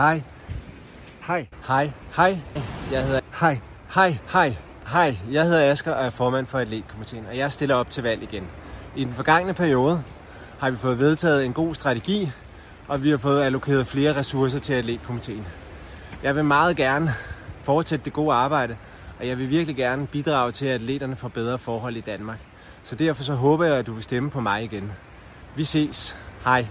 Hej. Hej. Hej. Hej. Jeg hedder... Hej. Hej. Hej. Hej. Jeg hedder Asger og er formand for Atletkomiteen, og jeg stiller op til valg igen. I den forgangne periode har vi fået vedtaget en god strategi, og vi har fået allokeret flere ressourcer til Atletkomiteen. Jeg vil meget gerne fortsætte det gode arbejde, og jeg vil virkelig gerne bidrage til, at atleterne får bedre forhold i Danmark. Så derfor så håber jeg, at du vil stemme på mig igen. Vi ses. Hej.